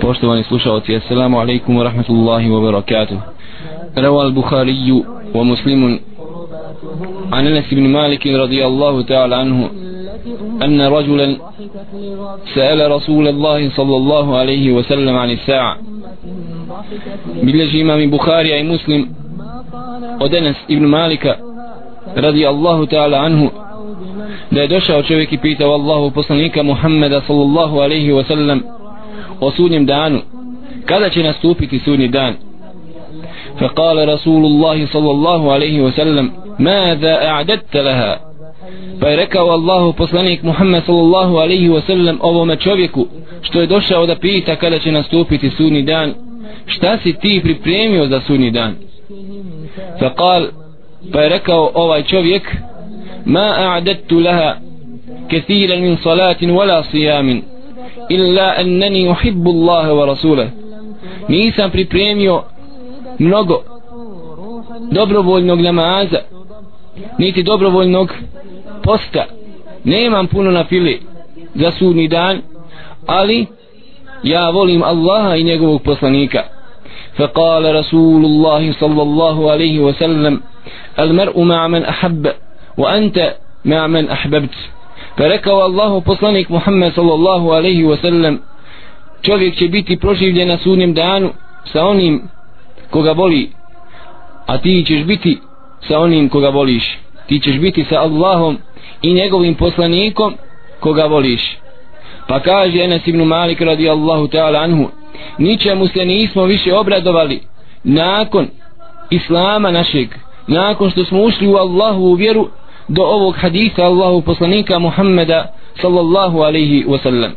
Poštovani slušalci, assalamu alaikum wa rahmatullahi wa barakatuh. روى البخاري ومسلم عن انس بن مالك رضي الله تعالى عنه ان رجلا سال رسول الله صلى الله عليه وسلم عن الساعه بلج امام بخاري اي مسلم ودنس ابن مالك رضي الله تعالى عنه da je došao čovjek i pitao Allahu poslanika Muhammeda sallallahu alaihi wa sallam o sudnjem danu kada će nastupiti sudnji dan فقال رسول الله صلى الله عليه وسلم ماذا أعددت لها pa je rekao Allahu poslanik Muhammed sallallahu alaihi wa sallam ovome čovjeku što je došao da pita kada će nastupiti sudnji dan šta si ti pripremio za sudnji dan fa kal pa je rekao ovaj čovjek ma a'dadtu laha kathiran min salatin wala siyamin illa annani uhibbu Allaha wa rasulah nisam pripremio mnogo dobrovoljnog namaza niti dobrovoljnog posta nemam puno na fili za sudni dan ali ja volim Allaha i njegovog poslanika فقال رسول الله صلى الله عليه وسلم المرء مع من أحب وأنت مع من أحببت Pa rekao Allahu poslanik Muhammed sallallahu alaihi wa sallam čovjek će biti proživljen na sudnjem danu sa onim koga voli a ti ćeš biti sa onim koga voliš. Ti ćeš biti sa Allahom i njegovim poslanikom koga voliš. Pa kaže Enes ibn Malik radijallahu ta'ala anhu ničemu se nismo više obradovali nakon islama našeg nakon što smo ušli u Allahu u vjeru do ovog hadisa Allahu poslanika Muhammeda sallallahu alaihi wasallam.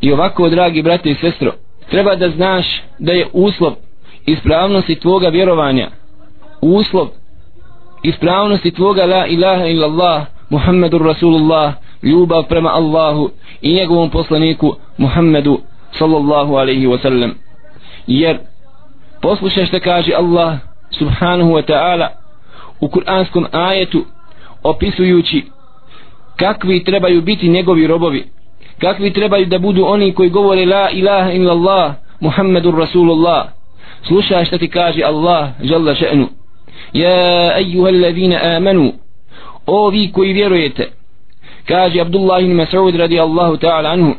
I ovako dragi brate i sestro treba da znaš da je uslov ispravnosti tvoga vjerovanja uslov ispravnosti tvoga la ilaha illallah Muhammedur Rasulullah ljubav prema Allahu i njegovom poslaniku Muhammedu sallallahu alaihi wa sallam jer poslušaj što kaže Allah subhanahu wa ta'ala u kuranskom ajetu opisujući kakvi trebaju biti njegovi robovi kakvi trebaju da budu oni koji govore la ilaha illallah Muhammedur Rasulullah slušaj šta ti kaže Allah žalla še'nu ja ejuha alladhina amanu o vi koji vjerujete kaže Abdullah ibn Mas'ud radi Allahu ta'ala anhu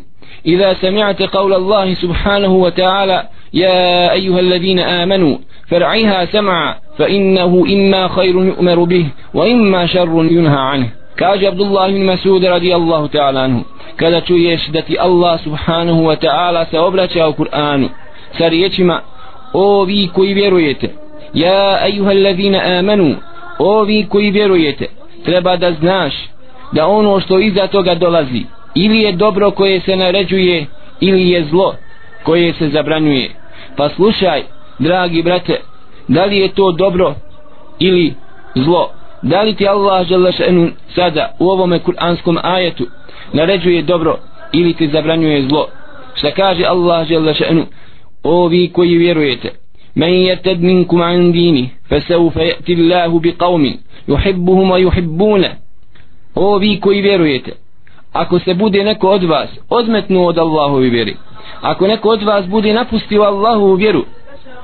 إذا سمعت قول الله سبحانه وتعالى يا أيها الذين آمنوا فرعيها سمعا فإنه إما خير يؤمر به وإما شر ينهى عنه كاج عبد الله بن مسعود رضي الله تعالى عنه kada čuješ da ti Allah subhanahu wa ta'ala se obraća u Kur'anu sa riječima o vi koji vjerujete ja ejuhal ladhina amanu o vi koji vjerujete treba da znaš da ono što iza toga dolazi ili je dobro koje se naređuje ili je zlo koje se zabranjuje. Pa slušaj dragi brate da li je to dobro ili zlo? Da li ti Allah želešenu sada u ovome kuranskom ajetu naređuje dobro ili ti zabranjuje zlo? Šta kaže Allah želešenu o vi koji vjerujete men yerted minkum an dini fasawfa yati Allahu biqaumin yuhibbuhum wa yuhibbuna. O vi koji vjerujete ako se bude neko od vas odmetnuo od Allahovi vjeri ako neko od vas bude napustio Allahovu vjeru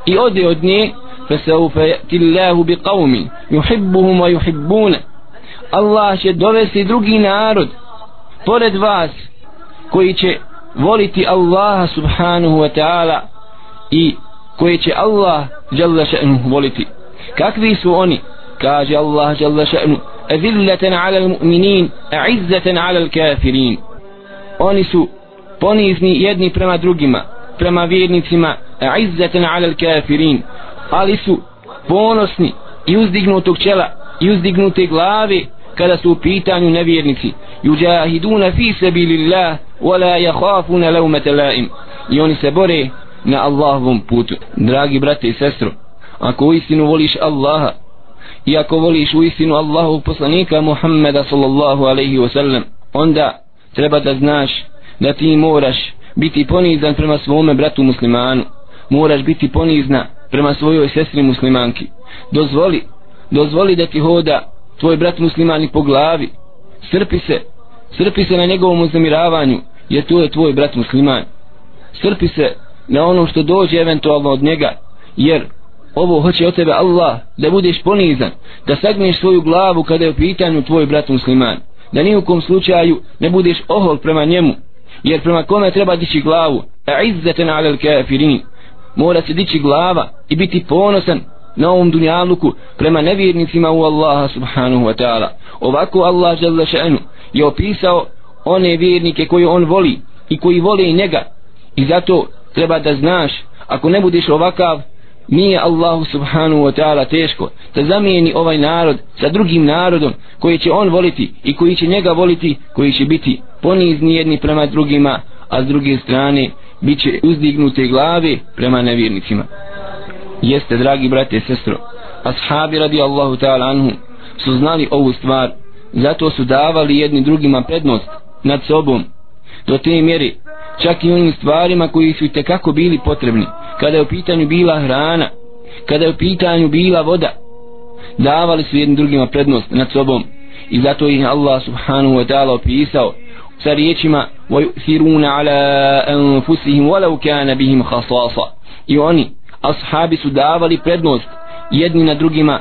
i ode od nje fasawfa yati Allahu biqaumin yuhibbuhum wa Allah će dovesti drugi narod pored vas koji će voliti Allaha subhanahu wa ta'ala i koji će Allah jalla še'nu voliti. Kakvi su oni? Kaže Allah jalla še'nu أذلة ala المؤمنين أعزة على ala oni su ponizni jedni prema drugima prema vjernicima a'izzatan ala al-kafirin ali su ponosni i uzdignutog čela i uzdignute glave kada su u pitanju nevjernici. Yujahiduna fi sabilillah wala yakhafuna lawmata la'im. I oni se bore na Allahovom putu. Dragi brate i sestro ako uistinu voliš Allaha i ako voliš u istinu Allahu poslanika Muhammeda sallallahu alaihi wasallam onda treba da znaš da ti moraš biti ponizan prema svome bratu muslimanu. Moraš biti ponizna prema svojoj sestri muslimanki. Dozvoli dozvoli da ti hoda tvoj brat muslimani po glavi. Srpi se srpi se na njegovom uznemiravanju jer to je tvoj brat musliman. Srpi se na ono što dođe eventualno od njega jer ovo hoće od tebe Allah da budeš ponizan da sagneš svoju glavu kada je u pitanju tvoj brat musliman. Da ni u kom slučaju ne budeš ohol prema njemu jer prema kome treba dići glavu? A izzeten alel kafirin. Mora se dići glava i biti ponosan na ovom dunjaluku prema nevjernicima u Allaha subhanahu wa ta'ala. Ovako Allah žele še'nu je opisao one vjernike koje on voli i koji vole i njega. I zato treba da znaš ako ne budeš ovakav nije Allahu subhanahu wa ta'ala teško da zamijeni ovaj narod sa drugim narodom koji će on voliti i koji će njega voliti koji će biti ponizni jedni prema drugima a s druge strane bit će uzdignute glave prema nevjernicima. Jeste dragi brate i sestro ashabi radi Allahu ta'ala anhu su znali ovu stvar zato su davali jedni drugima prednost nad sobom do te mjeri čak i onim stvarima koji su tekako bili potrebni kada je u pitanju bila hrana kada je u pitanju bila voda davali su jednim drugima prednost nad sobom i zato ih Allah subhanahu wa ta'ala opisao sa riječima وَيُؤْثِرُونَ عَلَىٰ أَنفُسِهِمْ وَلَوْ كَانَ بِهِمْ خَصَاصًا i oni ashabi su davali prednost jedni na drugima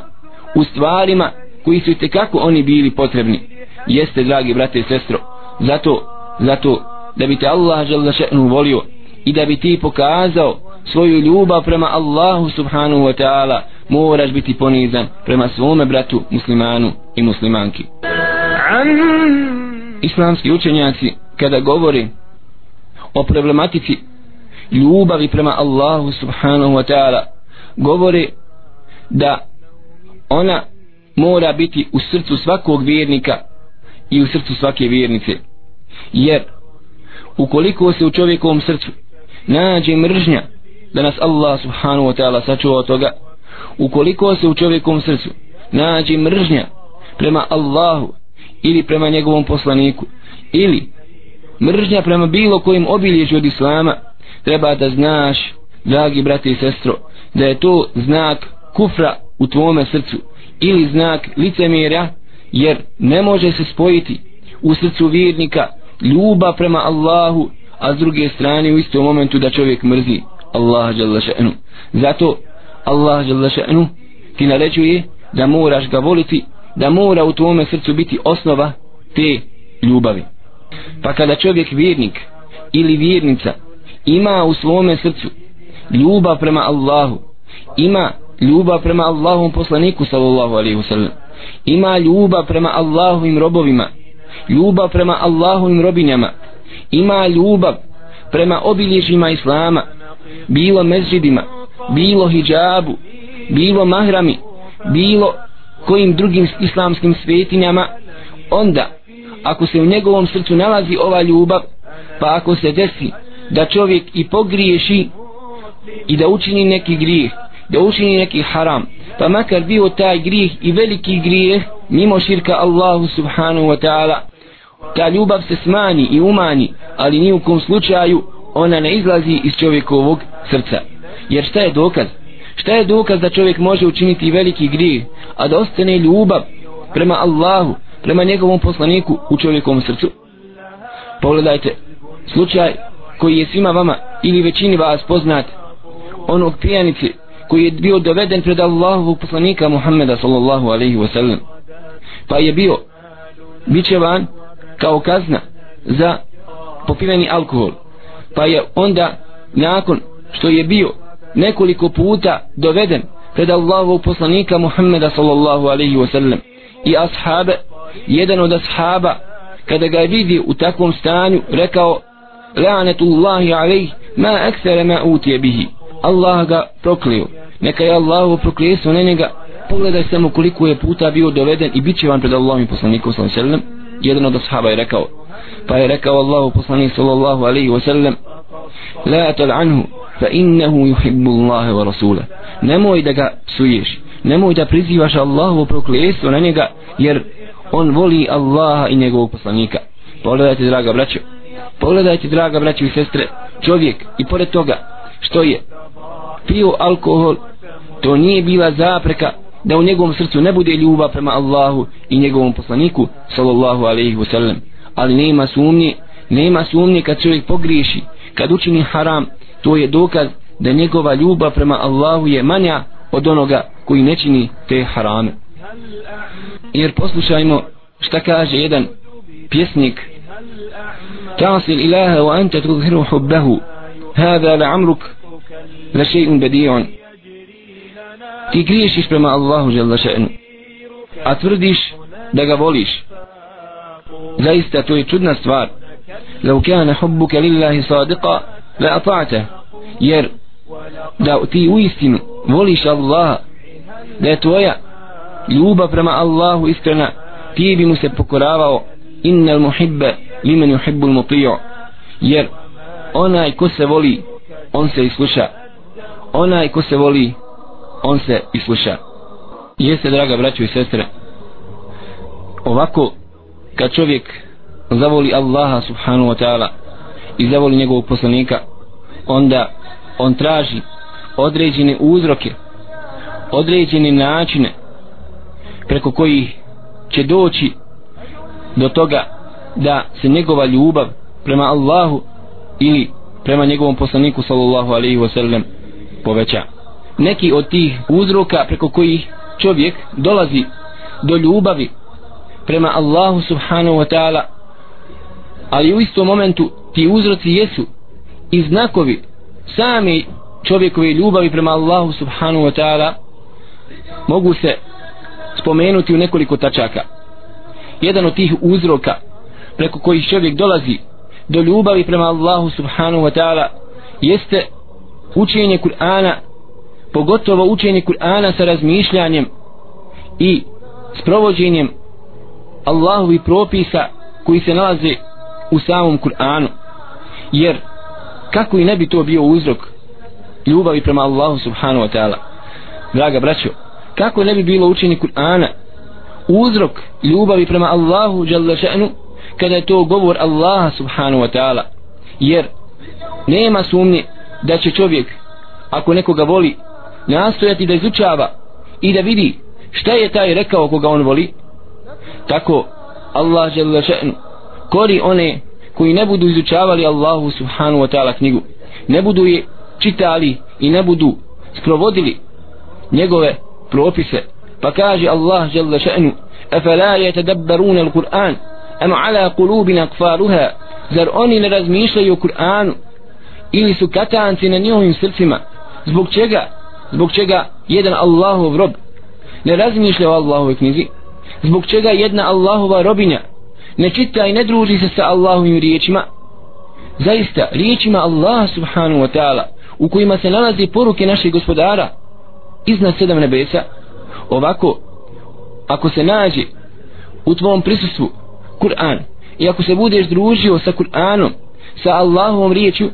u stvarima koji su tekako oni bili potrebni jeste dragi brate i sestro zato zato da bi te Allah žele še'nu volio i da bi ti pokazao svoju ljubav prema Allahu subhanahu wa ta'ala moraš biti ponizan prema svome bratu muslimanu i muslimanki. Islamski učenjaci kada govori o problematici ljubavi prema Allahu subhanahu wa ta'ala govori da ona mora biti u srcu svakog vjernika i u srcu svake vjernice. Jer ukoliko se u čovjekovom srcu nađe mržnja da nas Allah subhanahu wa ta'ala sačuva od toga. Ukoliko se u čovjekom srcu nađe mržnja prema Allahu ili prema njegovom poslaniku ili mržnja prema bilo kojim obilježju od Islama treba da znaš dragi brate i sestro da je to znak kufra u tvome srcu ili znak licemjerja jer ne može se spojiti u srcu vjernika ljubav prema Allahu a s druge strane u istom momentu da čovjek mrzi. Allah jalla še'nu. Zato Allah jalla še'nu ti naređuje da moraš ga voliti da mora u tvome srcu biti osnova te ljubavi. Pa kada čovjek vjernik ili vjernica ima u svome srcu ljubav prema Allahu ima ljubav prema Allahom poslaniku sallallahu alaihi wasallam ima ljubav prema Allahovim robovima ljubav prema Allahovim robinjama ima ljubav prema obilježima Islama bilo mezžidima bilo hijabu bilo mahrami bilo kojim drugim islamskim svetinjama onda ako se u njegovom srcu nalazi ova ljubav pa ako se desi da čovjek i pogriješi i da učini neki grijeh da učini neki haram pa makar bio taj grijeh i veliki grijeh mimo širka Allahu subhanahu wa ta'ala ta ljubav se smanji i umanji ali ni u kom slučaju ona ne izlazi iz čovjekovog srca. Jer šta je dokaz? Šta je dokaz da čovjek može učiniti veliki grijeh a da ostane ljubav prema Allahu prema njegovom poslaniku u čovjekovom srcu? Pogledajte slučaj koji je svima vama ili većini vas poznat onog pijanice koji je bio doveden pred Allahovog poslanika Muhammeda sallallahu alaihi wa sallam pa je bio bićevan kao kazna za popiveni alkohol pa je onda nakon što je bio nekoliko puta doveden pred Allahovog poslanika Muhammeda sallallahu alaihi wa sallam i ashabe jedan od ashaba kada ga vidi u takvom stanju rekao la'anetullahi alaih ma aksere ma utje bihi. Allah ga proklio. Neka je Allahu proklijestvo na njega. Pogledaj samo koliko je puta bio doveden i bit će vam pred Allahom i poslanikom sallallahu alaihi sallam jedan od ashaba je rekao pa je rekao Allahu poslanik sallallahu alaihi wa sallam la tal anhu fa innehu yuhibbu Allahe wa rasula nemoj da ga suješ nemoj da prizivaš Allahovo proklijestvo na njega jer on voli Allaha i njegovog poslanika. Pogledajte draga braćo pogledajte draga braćo i sestre čovjek i pored toga što je pio alkohol to nije bila zapreka da u njegovom srcu ne bude ljubav prema Allahu i njegovom poslaniku sallallahu alaihi wasallam ali nema sumnje nema sumnje kad čovjek pogriješi kad učini haram to je dokaz da njegova ljubav prema Allahu je manja od onoga koji ne čini te harame jer poslušajmo šta kaže jedan pjesnik تعصي الإله وأنت تظهر حبه هذا لعمرك لشيء بديع ti griješiš prema Allahu žela še'nu. A tvrdiš da ga voliš. Zaista to je čudna stvar. لو كان حبك لله صادقا tvoja ير prema Allahu وليش ti bi mu se pokoravao الله muhibbe limen بمسيب إن المحب لمن يحب المطيع ير أنا يكسى ولي sluša. Onaj ko se voli, on se isluša jeste draga braćo i sestre ovako kad čovjek zavoli Allaha subhanahu wa ta'ala i zavoli njegovog poslanika onda on traži određene uzroke određene načine preko kojih će doći do toga da se njegova ljubav prema Allahu ili prema njegovom poslaniku sallallahu alaihi wa sallam poveća neki od tih uzroka preko kojih čovjek dolazi do ljubavi prema Allahu subhanahu wa ta'ala ali u istom momentu ti uzroci jesu i znakovi sami čovjekove ljubavi prema Allahu subhanahu wa ta'ala mogu se spomenuti u nekoliko tačaka. Jedan od tih uzroka preko kojih čovjek dolazi do ljubavi prema Allahu subhanahu wa ta'ala jeste učenje Kur'ana pogotovo učenje Kur'ana sa razmišljanjem i sprovođenjem Allahovi propisa koji se nalaze u samom Kur'anu. Jer kako i ne bi to bio uzrok ljubavi prema Allahu subhanahu wa ta'ala? Draga braćo kako ne bi bilo učenje Kur'ana uzrok ljubavi prema Allahu jalla še'nu kada je to govor Allaha subhanahu wa ta'ala? Jer nema sumnje da će čovjek ako nekoga voli nastojati da izučava i da vidi šta je taj rekao koga on voli. Tako Allah jalla še'nu kori one koji ne budu izučavali Allahu subhanu wa ta'ala knjigu ne budu je čitali i ne budu sprovodili njegove propise. Pa kaže Allah jalla še'nu afala yatadabbaruna al-Qur'an am ala qulubin aqfaluha? Zar oni ne razmišljaju o Kur'anu ili su katanci na njihovim srcima? Zbog čega? Zbog čega jedan Allahov rob ne razmišlja o Allahove knjizi? Zbog čega jedna Allahova robinja ne čita i ne druži se sa Allahovim riječima? Zaista riječima Allah subhanahu wa ta'ala u kojima se nalazi poruke naših gospodara iznad sedam nebesa ovako ako se nađe u tvom prisustvu Kur'an i ako se budeš družio sa Kur'anom sa Allahovom riječju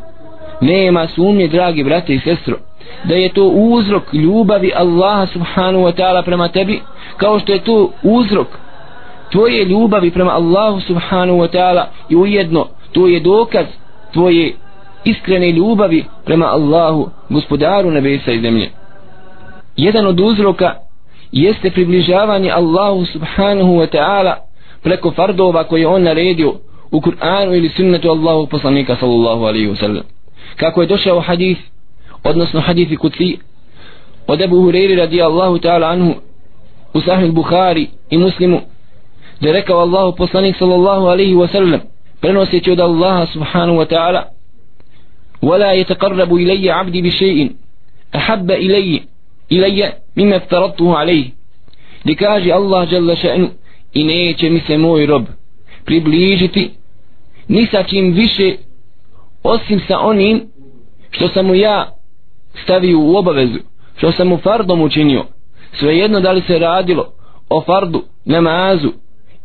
nema sumnje dragi brate i sestro da je to uzrok ljubavi Allaha subhanahu wa ta'ala prema tebi kao što je to uzrok tvoje ljubavi prema Allahu subhanahu wa ta'ala i ujedno to je dokaz tvoje iskrene ljubavi prema Allahu gospodaru nebesa i zemlje. Jedan od uzroka jeste približavanje Allahu subhanahu wa ta'ala preko fardova koje on naredio u Kur'anu ili sunnetu Allahu poslanika sallallahu alaihi wa sallam. Kako je došao hadith odnosno hadithi kutsi od Ebu Hureyri radi Allahu ta'ala anhu u sahih Bukhari i muslimu da rekao Allahu poslanik sallallahu alaihi wa sallam prenoseći od Allaha subhanahu wa ta'ala ولا يتقرب إلي عبدي بشيء أحب إلي إلي مما افترضته عليه لكاجي الله جل شأنه i neće mi se moj rob približiti ni sa čim više osim sa onim što sam mu ja stavio u obavezu što sam mu fardom učinio svejedno da li se radilo o fardu namazu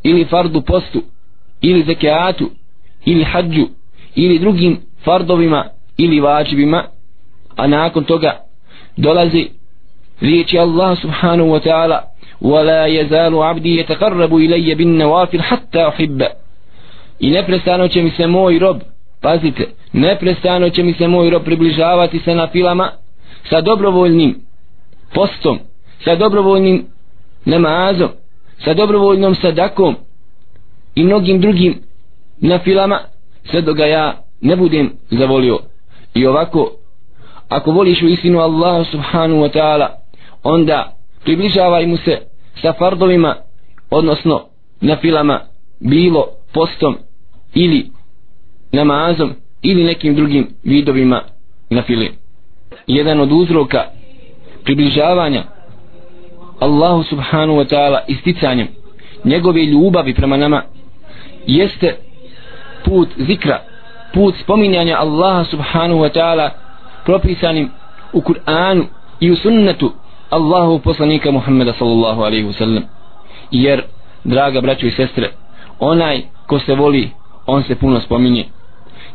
ili fardu postu ili zekeatu ili hađu ili drugim fardovima ili vađibima a nakon toga dolazi riječi Allah subhanahu wa ta'ala ولا يزال عبدي يتقرب إلي بالنوافل حتى أحب i neprestano će mi se moj rob pazite, neprestano će mi se moj rob približavati se na filama sa dobrovoljnim postom sa dobrovoljnim namazom sa dobrovoljnom sadakom i mnogim drugim na filama sve do ga ja ne budem zavolio. I ovako ako voliš u istinu Allah subhanahu wa ta'ala onda približavaj mu se sa fardovima odnosno na filama bilo postom ili namazom ili nekim drugim vidovima na fili jedan od uzroka približavanja Allahu subhanu wa ta'ala isticanjem njegove ljubavi prema nama jeste put zikra put spominjanja Allaha subhanu wa ta'ala propisanim u Kur'anu i u sunnetu Allahu poslanika Muhammeda sallallahu alaihi wasallam jer draga braćo i sestre onaj ko se voli on se puno spominje.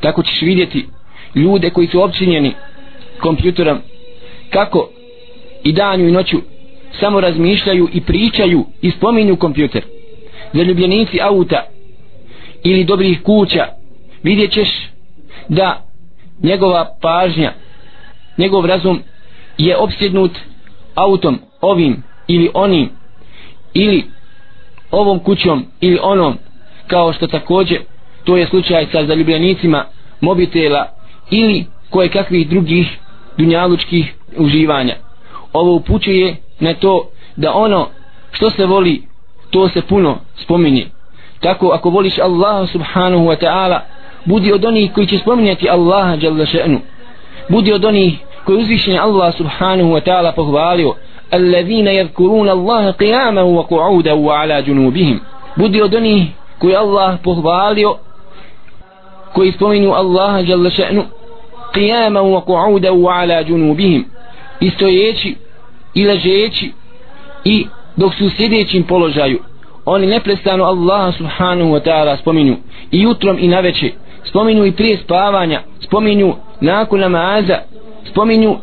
Tako ćeš vidjeti ljude koji su općinjeni kompjuterom kako i danju i noću samo razmišljaju i pričaju i spominju kompjuter. Zaljubljenici auta ili dobrih kuća vidjet ćeš da njegova pažnja njegov razum je opsjednut autom ovim ili onim ili ovom kućom ili onom kao što takođe to je slučaj sa zaljubljenicima mobitela ili koje kakvih drugih dunjalučkih uživanja ovo upućuje na to da ono što se voli to se puno spominje tako ako voliš Allaha subhanahu wa ta'ala budi od onih koji će spominjati Allaha jalla še'nu budi od onih koji uzvišenje Allah subhanahu wa ta'ala pohvalio الذين يذكرون الله قياما وقعودا وعلى جنوبهم budi od onih koji Allah pohvalio koji spominu Allaha jalla še'nu قياما وقعودا وعلى جنوبهم istojeći i ležeći i dok su u sljedećim položaju oni neprestano Allah subhanahu wa ta'ala spominu i jutrom i naveče spominu i prije spavanja spominu nakon namaza spominu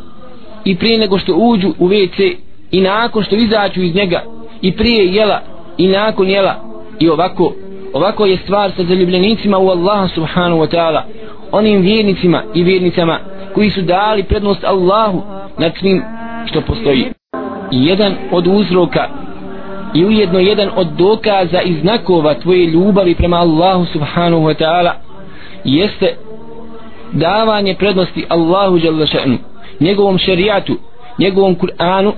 i prije nego što uđu u WC i nakon što izađu iz njega i prije jela i nakon jela i ovako ovako je stvar sa zaljubljenicima u Allaha subhanahu wa ta'ala onim vjernicima i vjernicama koji su dali prednost Allahu nad svim što postoji. I jedan od uzroka i ujedno jedan od dokaza i znakova tvoje ljubavi prema Allahu subhanahu wa ta'ala jeste davanje prednosti Allahu jalla še'nu njegovom šerijatu njegovom Kur'anu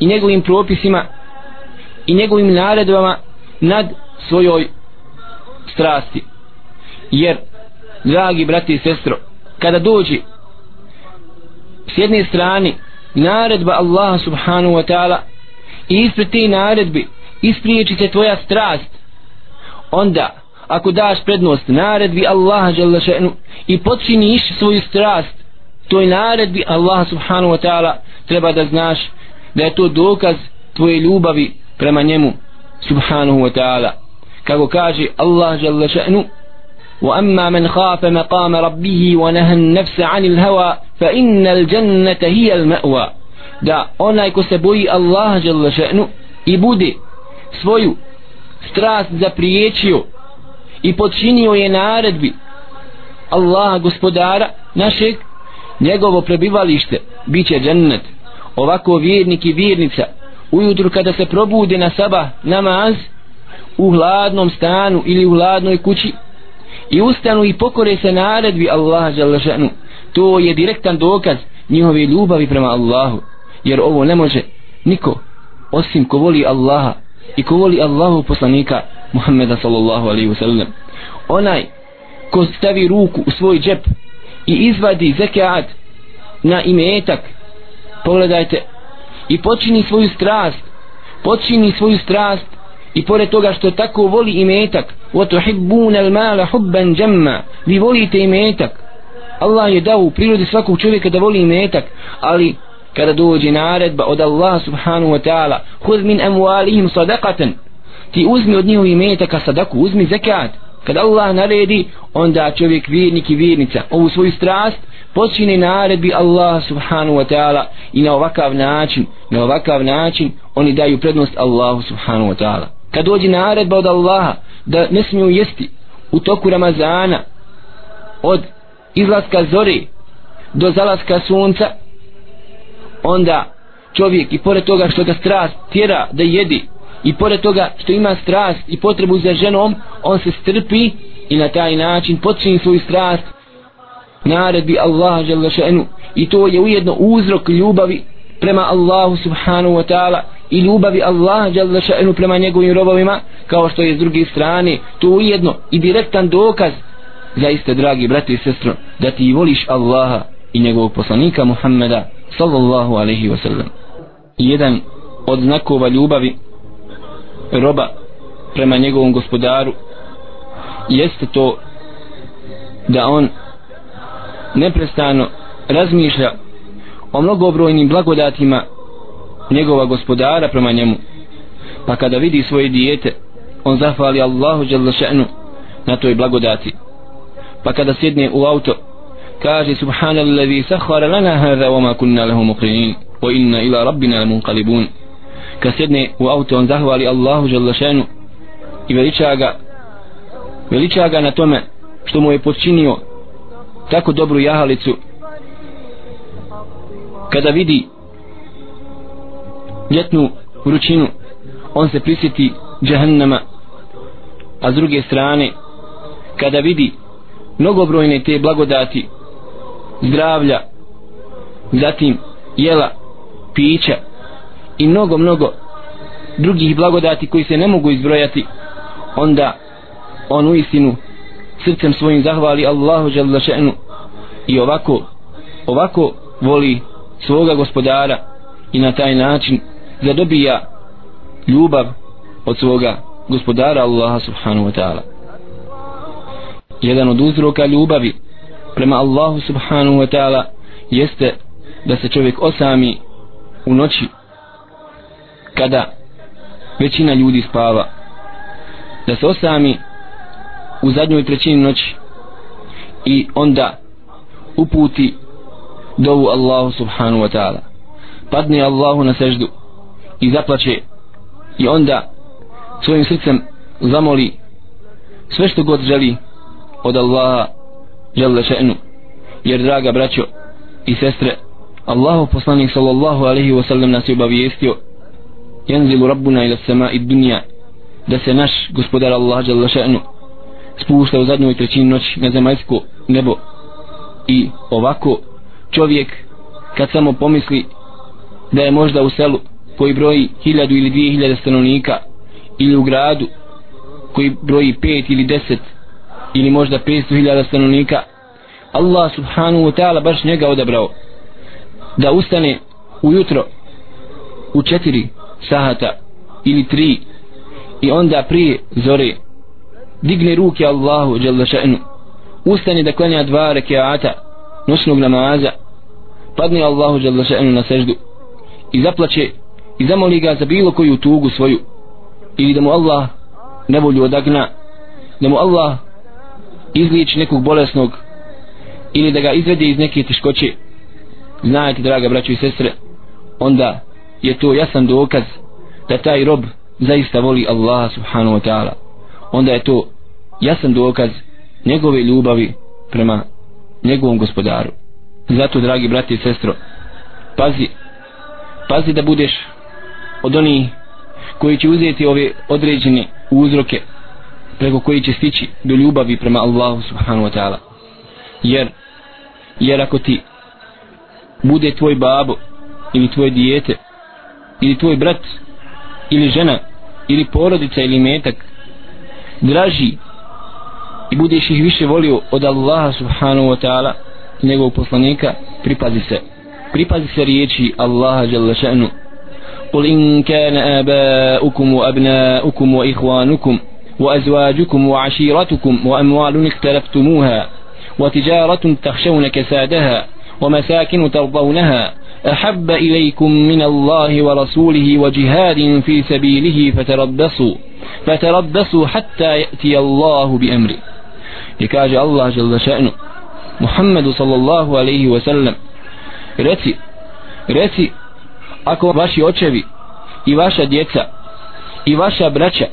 i njegovim propisima i njegovim naredbama nad svojoj strasti. Jer dragi brati i sestro kada dođe s jedne strane naredba Allaha subhanahu wa ta'ala i ispred te naredbi ispriječi se tvoja strast onda ako daš prednost naredbi Allaha jalla še'nu i počiniš svoju strast toj naredbi Allaha subhanahu wa ta'ala treba da znaš da je to dokaz tvoje ljubavi prema njemu subhanahu wa ta'ala. Kako kaže Allah jalla še'nu وأما من خاف مقام ربه ونهى النفس عن الهوى فإن الجنة هي المأوى da onaj ko se boji Allaha dželle še'nu i bude svoju strast zapriječio i počinio je naredbi Allaha gospodara našeg njegovo prebivalište bit će džennet ovako vjernik i vjernica ujutru kada se probude na sabah namaz u hladnom stanu ili u hladnoj kući i ustanu i pokore se naredbi Allaha Đalešanu to je direktan dokaz njihove ljubavi prema Allahu jer ovo ne može niko osim ko voli Allaha i ko voli Allahu poslanika Muhammeda sallallahu alaihi wasallam. Onaj ko stavi ruku u svoj džep i izvadi zekat na imetak pogledajte i počini svoju strast počini svoju strast i pored toga što tako voli imetak وَتُحِبُّونَ الْمَالَ حُبًّا جَمَّا vi volite imetak Allah je dao u prirodi svakog čovjeka da voli imetak ali kada dođe naredba od Allah subhanahu wa ta'ala hud min amwalihim sadaqatan ti uzmi od njihovi metaka sadaku uzmi zekat kada Allah naredi onda čovjek vjernik i vjernica ovu svoju strast počine naredbi Allah subhanahu wa ta'ala i na ovakav način na ovakav način oni daju prednost Allahu subhanahu wa ta'ala kad dođe naredba od Allaha da ne smiju jesti u toku Ramazana od izlaska zore do zalaska sunca onda čovjek i pored toga što ga strast tjera da jedi i pored toga što ima strast i potrebu za ženom on se strpi i na taj način počini svoju strast naredbi Allaha i to je ujedno uzrok ljubavi prema Allahu subhanahu wa ta'ala i ljubavi Allaha dželle še'nu prema njegovim robovima kao što je s druge strane to ujedno i direktan dokaz. Zaiste dragi brati i sestro da ti voliš Allaha i njegovog poslanika Muhammeda sallallahu alaihi wa sallam. Jedan od znakova ljubavi roba prema njegovom gospodaru jeste to da on neprestano razmišlja o mnogobrojnim blagodatima njegova gospodara prema njemu. Pa kada vidi svoje dijete on zahvali Allahu jalla na toj blagodati. Pa kada sjedne u auto kaže subhanallazi sahara lana hadha wama kunna lahu muqrinin wa inna ila rabbina munqalibun kad sjedne u auto on zahvali Allahu jalla i veliča ga veliča ga na tome što mu je počinio tako dobru jahalicu kada vidi ljetnu vrućinu on se prisjeti džahannama a s druge strane kada vidi mnogobrojne te blagodati zdravlja zatim jela pića i mnogo mnogo drugih blagodati koji se ne mogu izbrojati onda on u istinu srcem svojim zahvali Allahu žele še'nu i ovako ovako voli svoga gospodara i na taj način zadobija ljubav od svoga gospodara Allaha subhanahu wa ta'ala. Jedan od uzroka ljubavi prema Allahu subhanahu wa ta'ala jeste da se čovjek osami u noći kada većina ljudi spava. Da se osami u zadnjoj trećini noći i onda uputi dovu Allahu subhanahu wa ta'ala. Padne Allahu na seždu i zaplaće i onda svojim srcem zamoli sve što god želi od Allaha žele še'nu. Jer draga braćo i sestre Allahu poslanik sallallahu alaihi wa sallam nas je obavijestio jenzilu rabbuna ila sama i dunja da se naš gospodar Allah žele še'nu spušta u zadnjoj trećini noći na zemaljsko nebo. I ovako čovjek kad samo pomisli da je možda u selu koji broji hiljadu ili dvije hiljade stanovnika ili u gradu koji broji pet ili deset ili možda petsto hiljada stanovnika Allah subhanahu wa ta'ala baš njega odabrao da ustane ujutro u četiri sahata ili tri i onda prije zore digne ruke Allahu jalla še'nu ustane da klanja dva rekiata noćnog namaza padne Allahu jalla še'nu na seždu i zaplaće i zamoli ga za bilo koju tugu svoju ili da mu Allah nevolju odagna da mu Allah izliječi nekog bolesnog ili da ga izvede iz neke teškoće. Znajte draga braćo i sestre onda je to jasan dokaz da taj rob zaista voli Allaha subhanahu wa ta'ala. Onda je to jasan dokaz njegove ljubavi prema njegovom gospodaru. Zato dragi brati i sestro pazi pazi da budeš od onih koji će uzeti ove određene uzroke preko koji će stići do ljubavi prema Allahu subhanahu wa ta'ala. Jer jer ako ti bude tvoj babo ili tvoje dijete ili tvoj brat ili žena ili porodica ili metak draži i budeš ih više volio od Allaha subhanahu wa ta'ala njegovog poslanika pripazi se. Pripazi se riječi Allaha jalla še'nu. قل إن كان آباؤكم وأبناؤكم وإخوانكم وأزواجكم وعشيرتكم وأموال اختلفتموها وتجارة تخشون كسادها ومساكن ترضونها أحب إليكم من الله ورسوله وجهاد في سبيله فتربصوا فتربصوا حتى يأتي الله بأمره I kaže Allah žel za še'nu Muhammedu sallallahu alaihi wa sallam Reci Reci Ako vaši očevi I vaša djeca I vaša braća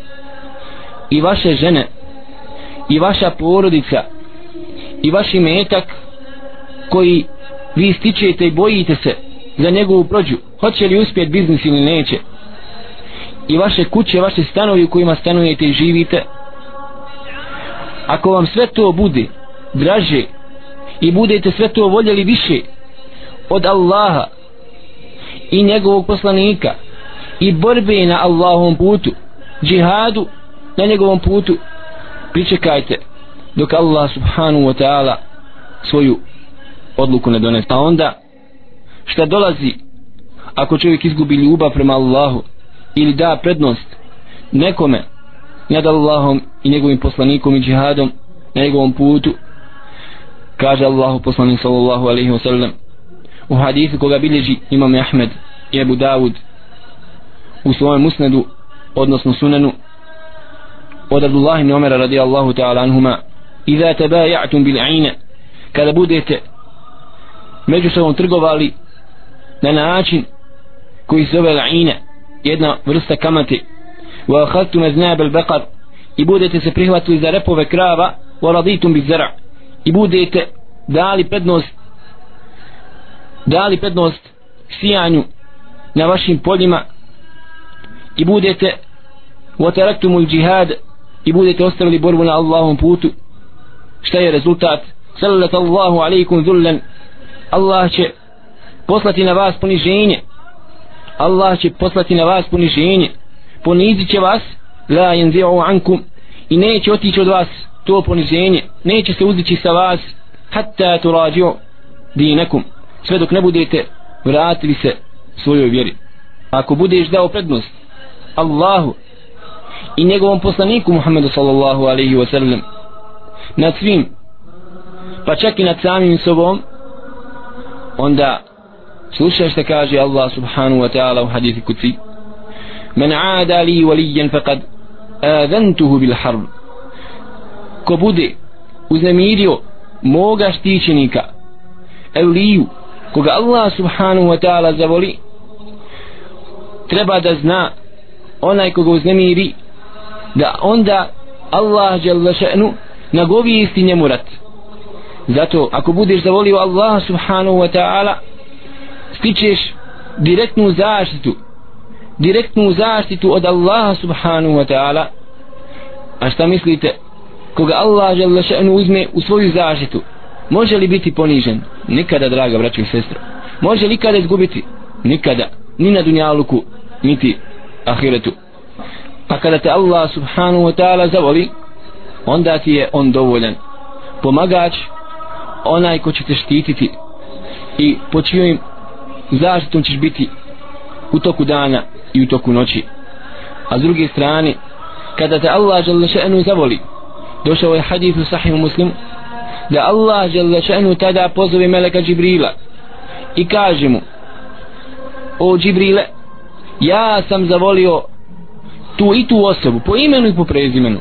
I vaše žene I vaša porodica I vaši metak Koji vi stičete i bojite se Za njegovu prođu Hoće li uspjeti biznis ili neće? I vaše kuće, vaše stanovi u kojima stanujete i živite ako vam sve to bude draže i budete sve to voljeli više od Allaha i njegovog poslanika i borbe na Allahovom putu džihadu na njegovom putu pričekajte dok Allah subhanahu wa ta'ala svoju odluku ne donese. A onda šta dolazi ako čovjek izgubi ljubav prema Allahu ili da prednost nekome nad Allahom i njegovim poslanikom i džihadom na njegovom putu. Kaže Allahu poslanik sallallahu alaihi wa sallam u hadisu koga bilježi imam Ahmed i Ebu Davud u svojem musnedu odnosno sunenu od Abdullah ibn Umara radijallahu ta'ala anhuma iza tabaya'tum bil aina kada budete među sobom trgovali na način koji se zove aina jedna vrsta kamate wa akhadtum aznab al baqar i budete se prihvatili za repove krava wa raditum bi zara i budete dali prednost dali prednost sijanju na vašim poljima. I budete wa taraktum al jihad i budete ostavili borbu na Allahom putu. Šta je rezultat? Sallat Allahu alaikum dhullan Allah će poslati na vas poniženje. Allah će poslati na vas poniženje ponizit će vas la yanzi'u ankum i neće otići od vas to poniženje neće se uzdići sa vas hatta turađu dinakum. Sve dok ne budete vratili se svojoj vjeri. Ako budeš dao prednost Allahu i njegovom poslaniku Muhammedu sallallahu alaihi wa sallam nad svim pa čak i nad samim sobom onda slušaj što kaže Allah subhanahu wa ta'ala u hadithi kuci men aada li valijen faqad aventuhu bil harb. Ko bude uznemirio moga štićenika evliju koga Allah subhanahu wa ta'ala zavoli treba da zna onaj koga uznemiri da onda Allah jalla še'nu nagovijesti njemu rat. Zato ako budeš zavolio Allah subhanahu wa ta'ala stičeš direktnu zaštitu direktnu zaštitu od Allaha subhanahu wa ta'ala. A šta mislite koga Allah žele še'nu uzme u svoju zaštitu može li biti ponižen? Nikada draga braćo i sestra može li kada izgubiti. Nikada. Ni na dunjaluku niti ahiretu. Pa kada te Allah subhanahu wa ta'ala zavoli onda ti je on dovoljan. Pomagač onaj ko će te štititi i po čijom zaštitom ćeš biti u toku dana i u toku noći. A s druge strane kada te Allah žele še'nu zavoli došao je hadith u sahihu muslim da Allah žele še'nu tada pozove meleka Džibrila i kaže mu o Džibrile ja sam zavolio tu i tu osobu po imenu i po prezimenu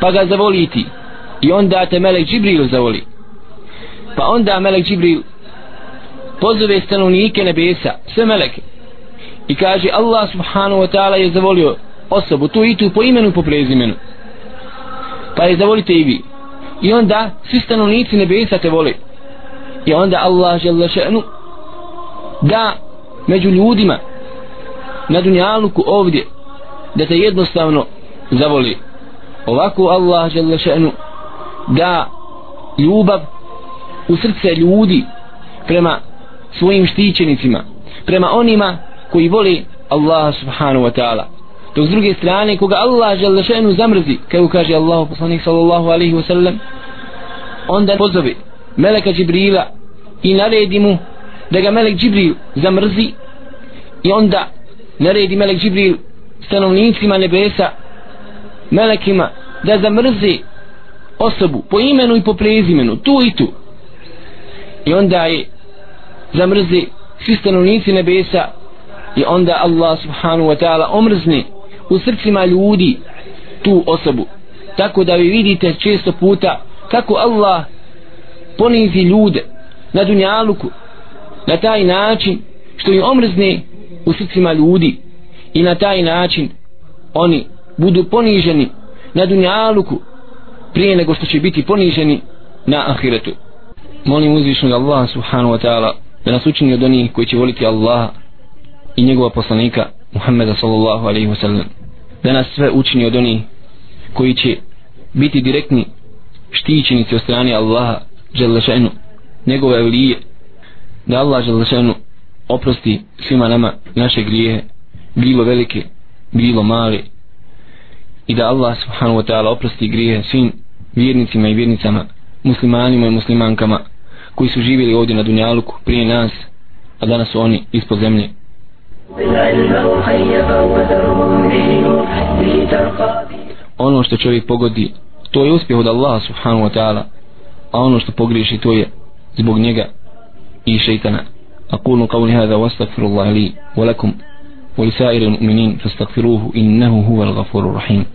pa ga zavoli ti i onda te Melek Džibril zavoli. Pa onda Melek Džibril pozove stanovnike nebesa sve Meleke i kaže Allah subhanahu wa ta'ala je zavolio osobu tu i tu po imenu i po prezimenu. Pa je zavolite i vi. I onda svi stanovnici nebesa te vole. I onda Allah žele še'nu da među ljudima na dunjaluku ovdje da te jednostavno zavoli. Ovako Allah žele še'nu da ljubav u srce ljudi prema svojim štićenicima prema onima koji voli Allah subhanahu wa ta'ala. Dok s druge strane koga Allah žele še'nu zamrzi kako kaže Allah poslanik sallallahu alaihi wa sallam onda pozove Meleka Džibrila i naredi mu da ga Melek Džibril zamrzi i onda naredi Melek Džibril stanovnicima nebesa melekima da zamrze osobu po imenu i po prezimenu tu i tu. I onda je zamrze svi stanovnici nebesa i onda Allah subhanahu wa ta'ala omrzne u srcima ljudi tu osobu. Tako da vi vidite često puta kako Allah ponizi ljude na dunjaluku na taj način što im omrzne u srcima ljudi i na taj način oni budu poniženi na dunjaluku prije nego što će biti poniženi na ahiretu. Molim uzvišnog Allah subhanahu wa ta'ala da nas učini od onih koji će voliti Allaha i njegova poslanika Muhammeda sallallahu alaihi wa sallam da nas sve učini od onih koji će biti direktni štićenici od strane Allaha Đelešenu njegove evlije da Allah Đelešenu oprosti svima nama naše grijehe bilo velike bilo male i da Allah subhanahu wa ta'ala oprosti grijehe svim vjernicima i vjernicama muslimanima i muslimankama koji su živjeli ovdje na Dunjaluku prije nas a danas su oni ispod zemlje ono što čovjek pogodi to je uspjeh od Allaha subhanahu wa ta'ala a ono što pogriješi to je zbog njega i šeitana أقول قولي هذا واستغفر الله لي ولكم ولسائر المؤمنين فاستغفروه إنه هو الغفور الرحيم